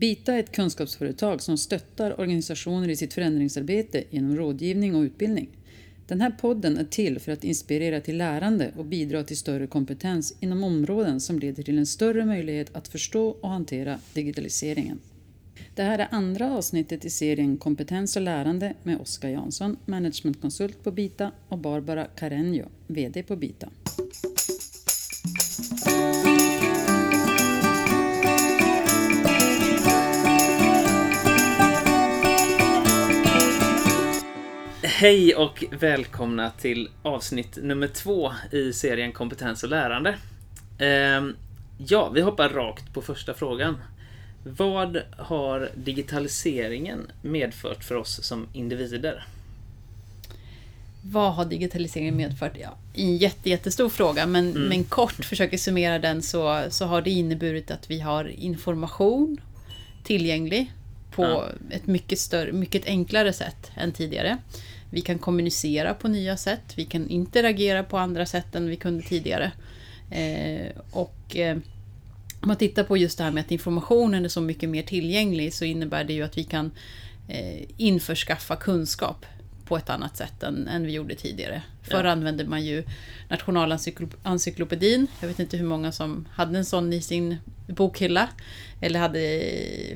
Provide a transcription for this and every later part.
Bita är ett kunskapsföretag som stöttar organisationer i sitt förändringsarbete genom rådgivning och utbildning. Den här podden är till för att inspirera till lärande och bidra till större kompetens inom områden som leder till en större möjlighet att förstå och hantera digitaliseringen. Det här är andra avsnittet i serien Kompetens och lärande med Oskar Jansson, managementkonsult på Bita och Barbara Carreño, VD på Bita. Hej och välkomna till avsnitt nummer två i serien Kompetens och lärande. Ehm, ja, vi hoppar rakt på första frågan. Vad har digitaliseringen medfört för oss som individer? Vad har digitaliseringen medfört? Ja, en jätte, jättestor fråga, men, mm. men kort försöker summera den så, så har det inneburit att vi har information tillgänglig på ja. ett mycket, större, mycket enklare sätt än tidigare. Vi kan kommunicera på nya sätt, vi kan interagera på andra sätt än vi kunde tidigare. Eh, och eh, om man tittar på just det här med att informationen är så mycket mer tillgänglig så innebär det ju att vi kan eh, införskaffa kunskap på ett annat sätt än, än vi gjorde tidigare. Förr ja. använde man ju Nationalencyklopedin. Jag vet inte hur många som hade en sån i sin bokhylla. Eller hade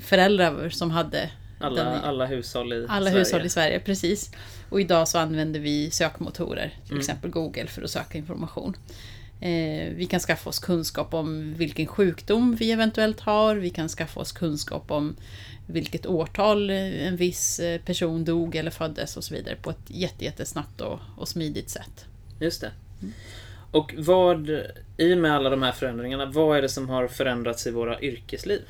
föräldrar som hade alla, i, alla hushåll i alla Sverige. hushåll i Sverige, precis. Och idag så använder vi sökmotorer, till mm. exempel Google, för att söka information. Eh, vi kan skaffa oss kunskap om vilken sjukdom vi eventuellt har. Vi kan skaffa oss kunskap om vilket årtal en viss eh, person dog eller föddes och så vidare på ett jättesnabbt och, och smidigt sätt. Just det. Och vad, i och med alla de här förändringarna, vad är det som har förändrats i våra yrkesliv?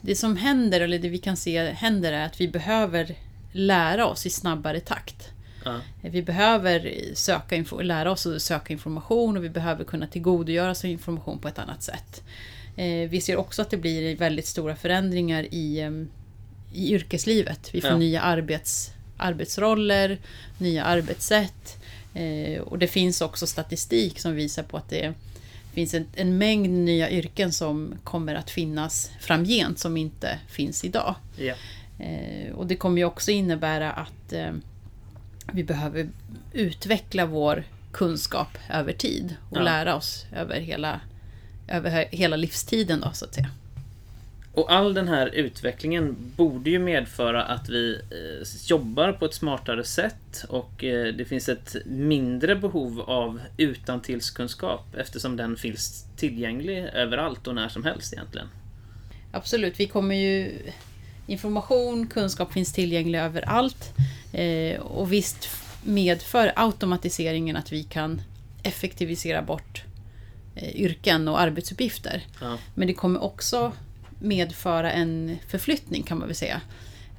Det som händer, eller det vi kan se händer, är att vi behöver lära oss i snabbare takt. Ja. Vi behöver söka, lära oss att söka information och vi behöver kunna tillgodogöra oss information på ett annat sätt. Eh, vi ser också att det blir väldigt stora förändringar i, i yrkeslivet. Vi får ja. nya arbets, arbetsroller, nya arbetssätt. Eh, och det finns också statistik som visar på att det finns en, en mängd nya yrken som kommer att finnas framgent som inte finns idag. Ja. Eh, och det kommer ju också innebära att eh, vi behöver utveckla vår kunskap över tid och ja. lära oss över hela, över hela livstiden då, så att säga. Och all den här utvecklingen borde ju medföra att vi eh, jobbar på ett smartare sätt och eh, det finns ett mindre behov av utantillskunskap eftersom den finns tillgänglig överallt och när som helst egentligen. Absolut, vi kommer ju information, kunskap finns tillgänglig överallt. Eh, och visst medför automatiseringen att vi kan effektivisera bort yrken och arbetsuppgifter. Ja. Men det kommer också medföra en förflyttning kan man väl säga.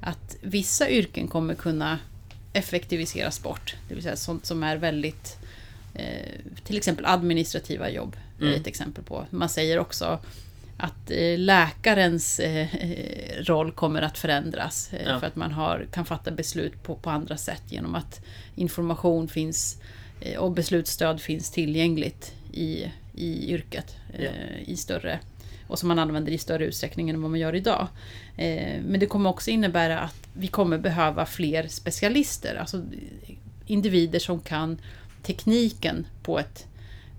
Att vissa yrken kommer kunna effektiviseras bort. Det vill säga sånt som är väldigt eh, till exempel administrativa jobb. Mm. är ett exempel på. Man säger också att eh, läkarens eh, roll kommer att förändras. Ja. För att man har, kan fatta beslut på, på andra sätt genom att information finns och beslutsstöd finns tillgängligt i, i yrket. Ja. I större, och som man använder i större utsträckning än vad man gör idag. Men det kommer också innebära att vi kommer behöva fler specialister. Alltså individer som kan tekniken på ett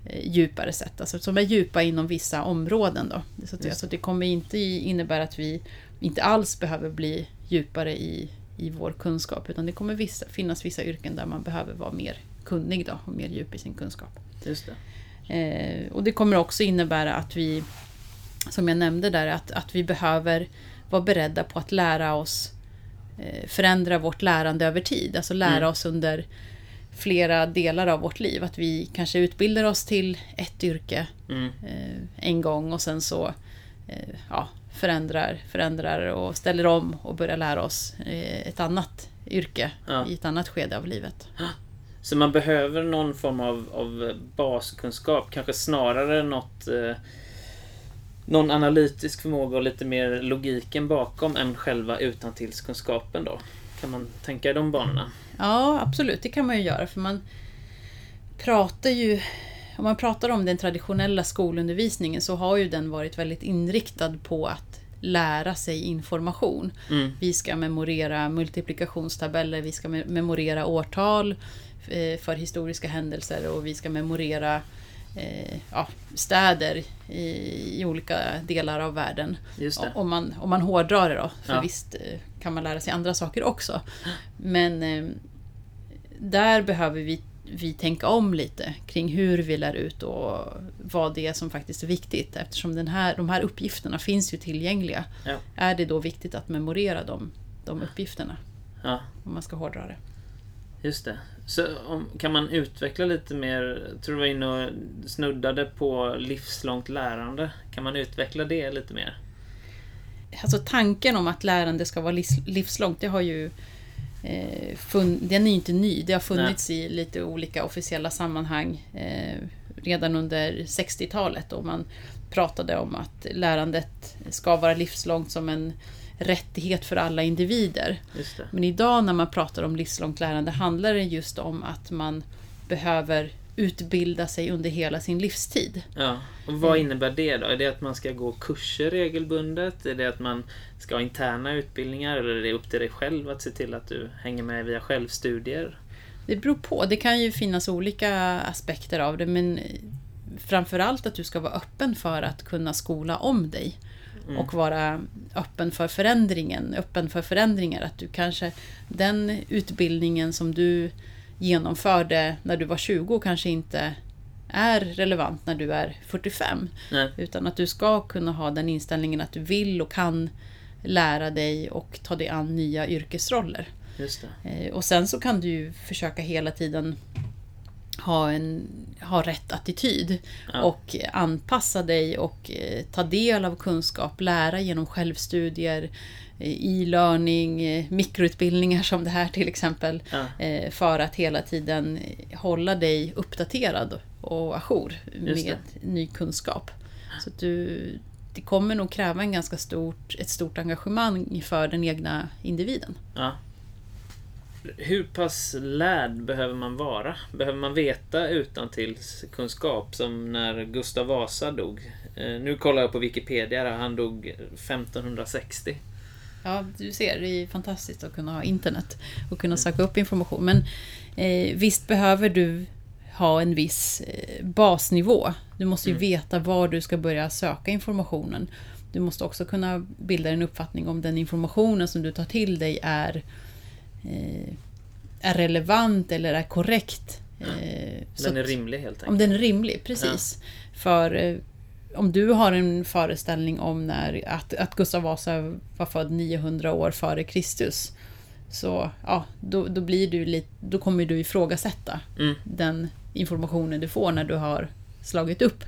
Eh, djupare sätt, alltså som är djupa inom vissa områden. Då. Så, att, alltså, det kommer inte innebära att vi inte alls behöver bli djupare i, i vår kunskap, utan det kommer vissa, finnas vissa yrken där man behöver vara mer kunnig då, och mer djup i sin kunskap. Just det. Eh, och det kommer också innebära att vi, som jag nämnde där, att, att vi behöver vara beredda på att lära oss eh, förändra vårt lärande över tid, alltså lära mm. oss under flera delar av vårt liv. Att vi kanske utbildar oss till ett yrke mm. eh, en gång och sen så eh, ja, förändrar, förändrar och ställer om och börjar lära oss eh, ett annat yrke ja. i ett annat skede av livet. Så man behöver någon form av, av baskunskap, kanske snarare något någon analytisk förmåga och lite mer logiken bakom än själva utantillskunskapen då? Kan man tänka i de banorna? Ja, absolut. Det kan man ju göra. För man pratar ju... Om man pratar om den traditionella skolundervisningen så har ju den varit väldigt inriktad på att lära sig information. Mm. Vi ska memorera multiplikationstabeller, vi ska me- memorera årtal eh, för historiska händelser och vi ska memorera ja, städer i, i olika delar av världen. Om man, om man hårdrar det då. För Ja. visst eh, kan man lära sig andra saker också. Men eh, där behöver vi, vi tänka om lite kring hur vi lär ut och vad det är som faktiskt är viktigt. Eftersom den här, de här uppgifterna finns ju tillgängliga. Ja. Är det då viktigt att memorera de, de uppgifterna? Ja, Om man ska hårdra det. Just det. Så om, kan man utveckla lite mer, tror du var inne och snuddade på livslångt lärande. Kan man utveckla det lite mer? Alltså tanken om att lärande ska vara livs, livslångt, det har ju eh, fun, den är ju inte ny. Det har funnits i lite olika officiella sammanhang eh, redan under 60-talet och man pratade om att lärandet ska vara livslångt som en rättighet för alla individer. Men idag när man pratar om livslångt lärande handlar det just om att man behöver utbilda sig under hela sin livstid. Ja, och vad innebär det då? Är det att man ska gå kurser regelbundet? Är det att man ska ha interna utbildningar? Eller är det upp till dig själv att se till att du hänger med via självstudier? Det beror på. Det kan ju finnas olika aspekter av det men framförallt att du ska vara öppen för att kunna skola om dig. Mm. Och vara öppen för förändringen, öppen för förändringar. Att du kanske, den utbildningen som du genomförde när du var 20 kanske inte är relevant när du är 45. Nej. Utan att du ska kunna ha den inställningen att du vill och kan lära dig och ta dig an nya yrkesroller. Eh, Och sen så kan du försöka hela tiden ha, en, ha rätt attityd Ja. och anpassa dig och eh, ta del av kunskap, lära genom självstudier, eh, e-learning, eh, mikroutbildningar som det här till exempel. Ja. eh, För att hela tiden hålla dig uppdaterad och ajour med ny kunskap. Så du, det kommer nog kräva en ganska stort, ett stort engagemang för den egna individen. Ja. Hur pass lärd behöver man vara? Behöver man veta utan till kunskap som när Gustav Vasa dog? Eh, Nu kollar jag på Wikipedia, han dog 1560. Ja, du ser, det är fantastiskt att kunna ha internet och kunna söka upp information. Men eh, visst behöver du ha en viss eh, basnivå. Du måste ju veta var du ska börja söka informationen. Du måste också kunna bilda en uppfattning om den informationen som du tar till dig är, är relevant eller är korrekt. Eh, Den är rimlig helt enkelt. om den är rimlig, precis. För eh, om du har en föreställning om när, att, att Gustav Vasa var född 900 år före Kristus. Så ja, då, då, blir du lite, då kommer du ifrågasätta Mm. den informationen du får när du har slagit upp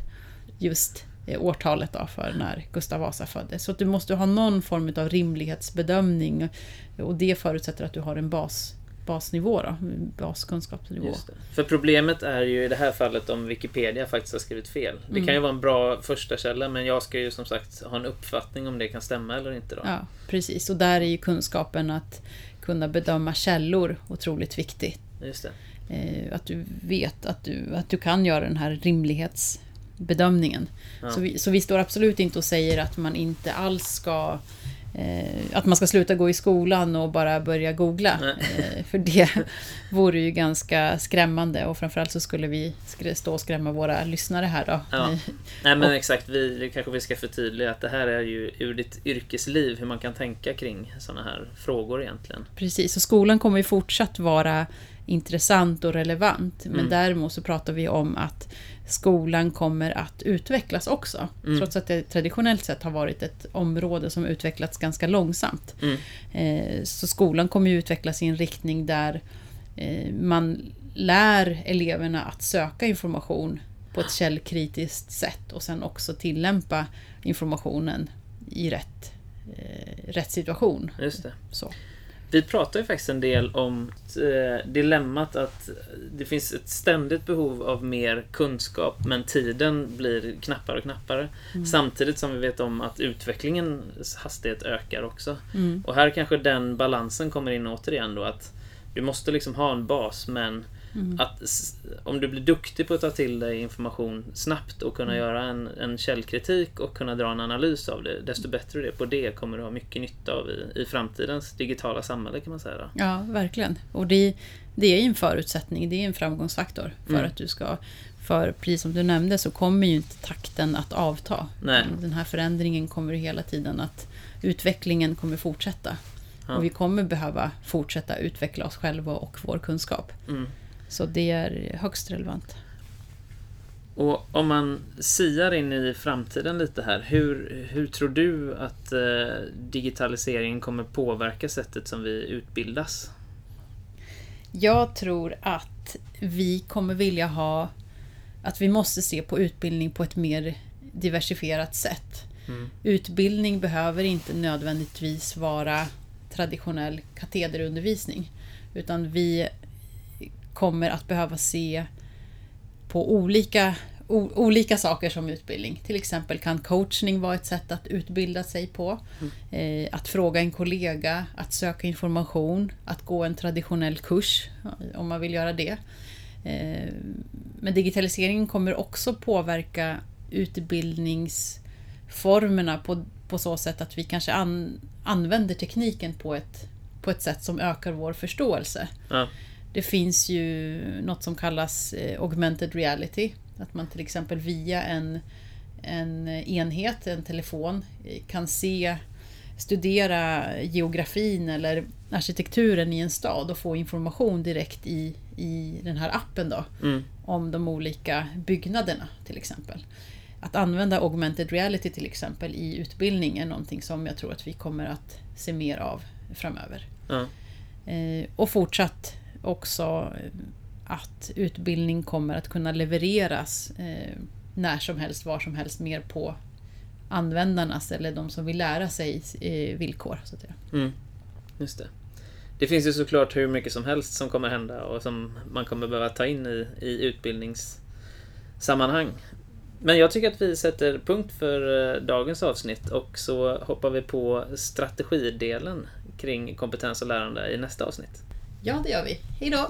just eh, årtalet då för när Gustav Vasa föddes. Så att du måste ha någon form av rimlighetsbedömning och det förutsätter att du har en bas, basnivå, då, baskunskapsnivå. För problemet är ju i det här fallet om Wikipedia faktiskt har skrivit fel. Det Mm. kan ju vara en bra första källa men jag ska ju som sagt ha en uppfattning om det kan stämma eller inte. Då. Ja, precis. Och där är ju kunskapen att kunna bedöma källor otroligt viktigt. Just det. Eh, att du vet att du, att du kan göra den här rimlighetsbedömningen. Ja. Så, vi, så vi står absolut inte och säger att man inte alls ska eh, att man ska sluta gå i skolan och bara börja googla. Eh, för det vore ju ganska skrämmande och framförallt så skulle vi stå och skrämma våra lyssnare här då. Ja. Nej men Och- exakt, vi, kanske vi ska förtydliga att det här är ju ur ditt yrkesliv hur man kan tänka kring sådana här frågor egentligen. Precis, och skolan kommer ju fortsatt vara intressant och relevant. Men Mm. däremot så pratar vi om att skolan kommer att utvecklas också. Mm. Trots att det traditionellt sett har varit ett område som utvecklats ganska långsamt. Mm. Eh, Så skolan kommer ju utvecklas i en riktning där eh, man lär eleverna att söka information på ett källkritiskt sätt och sen också tillämpa informationen i rätt, eh, rätt situation. Just det. Så. Vi pratar ju faktiskt en del om eh, dilemmat att det finns ett ständigt behov av mer kunskap men tiden blir knappare och knappare. Samtidigt som vi vet om att utvecklingens hastighet ökar också. Mm. Och här kanske den balansen kommer in återigen då att du måste liksom ha en bas men Mm. Att om du blir duktig på att ta till dig information snabbt och kunna Mm. göra en, en källkritik och kunna dra en analys av det, desto bättre du är på det kommer du ha mycket nytta av i, i framtidens digitala samhälle kan man säga. Då. Ja, verkligen. Och det, det är ju en förutsättning, det är en framgångsfaktor för Mm. att du ska... För precis som du nämnde så kommer ju inte takten att avta. Nej. Den här förändringen kommer hela tiden att... Utvecklingen kommer fortsätta. Ja. Och vi kommer behöva fortsätta utveckla oss själva och vår kunskap. Mm. Så det är högst relevant. Och om man siar in i framtiden lite här, hur, hur tror du att eh, digitaliseringen kommer påverka sättet som vi utbildas? Jag tror att vi kommer vilja ha... Att vi måste se på utbildning på ett mer diversifierat sätt. Mm. Utbildning behöver inte nödvändigtvis vara traditionell katederundervisning. Utan vi kommer att behöva se på olika, o, olika saker som utbildning. Till exempel kan coachning vara ett sätt att utbilda sig på. Eh, att fråga en kollega, att söka information, att gå en traditionell kurs om man vill göra det. Eh, men digitaliseringen kommer också påverka utbildningsformerna på, på så sätt att vi kanske an, använder tekniken på ett, på ett sätt som ökar vår förståelse. Ja. Det finns ju något som kallas eh, augmented reality. Att man till exempel via en, en enhet, en telefon, eh, kan se, studera geografin eller arkitekturen i en stad och få information direkt i, i den här appen då. Mm. Om de olika byggnaderna till exempel. Att använda augmented reality till exempel i utbildning är någonting som jag tror att vi kommer att se mer av framöver. Ja. Eh, och fortsatt också att utbildning kommer att kunna levereras eh, när som helst, var som helst, mer på användarnas eller de som vill lära sig eh, villkor. Så att säga. Mm. Just det. Det finns ju såklart hur mycket som helst som kommer hända och som man kommer behöva ta in i, i utbildningssammanhang. Men jag tycker att vi sätter punkt för eh, dagens avsnitt och så hoppar vi på strategidelen kring kompetens och lärande i nästa avsnitt. Ja, det gör vi. Hej då!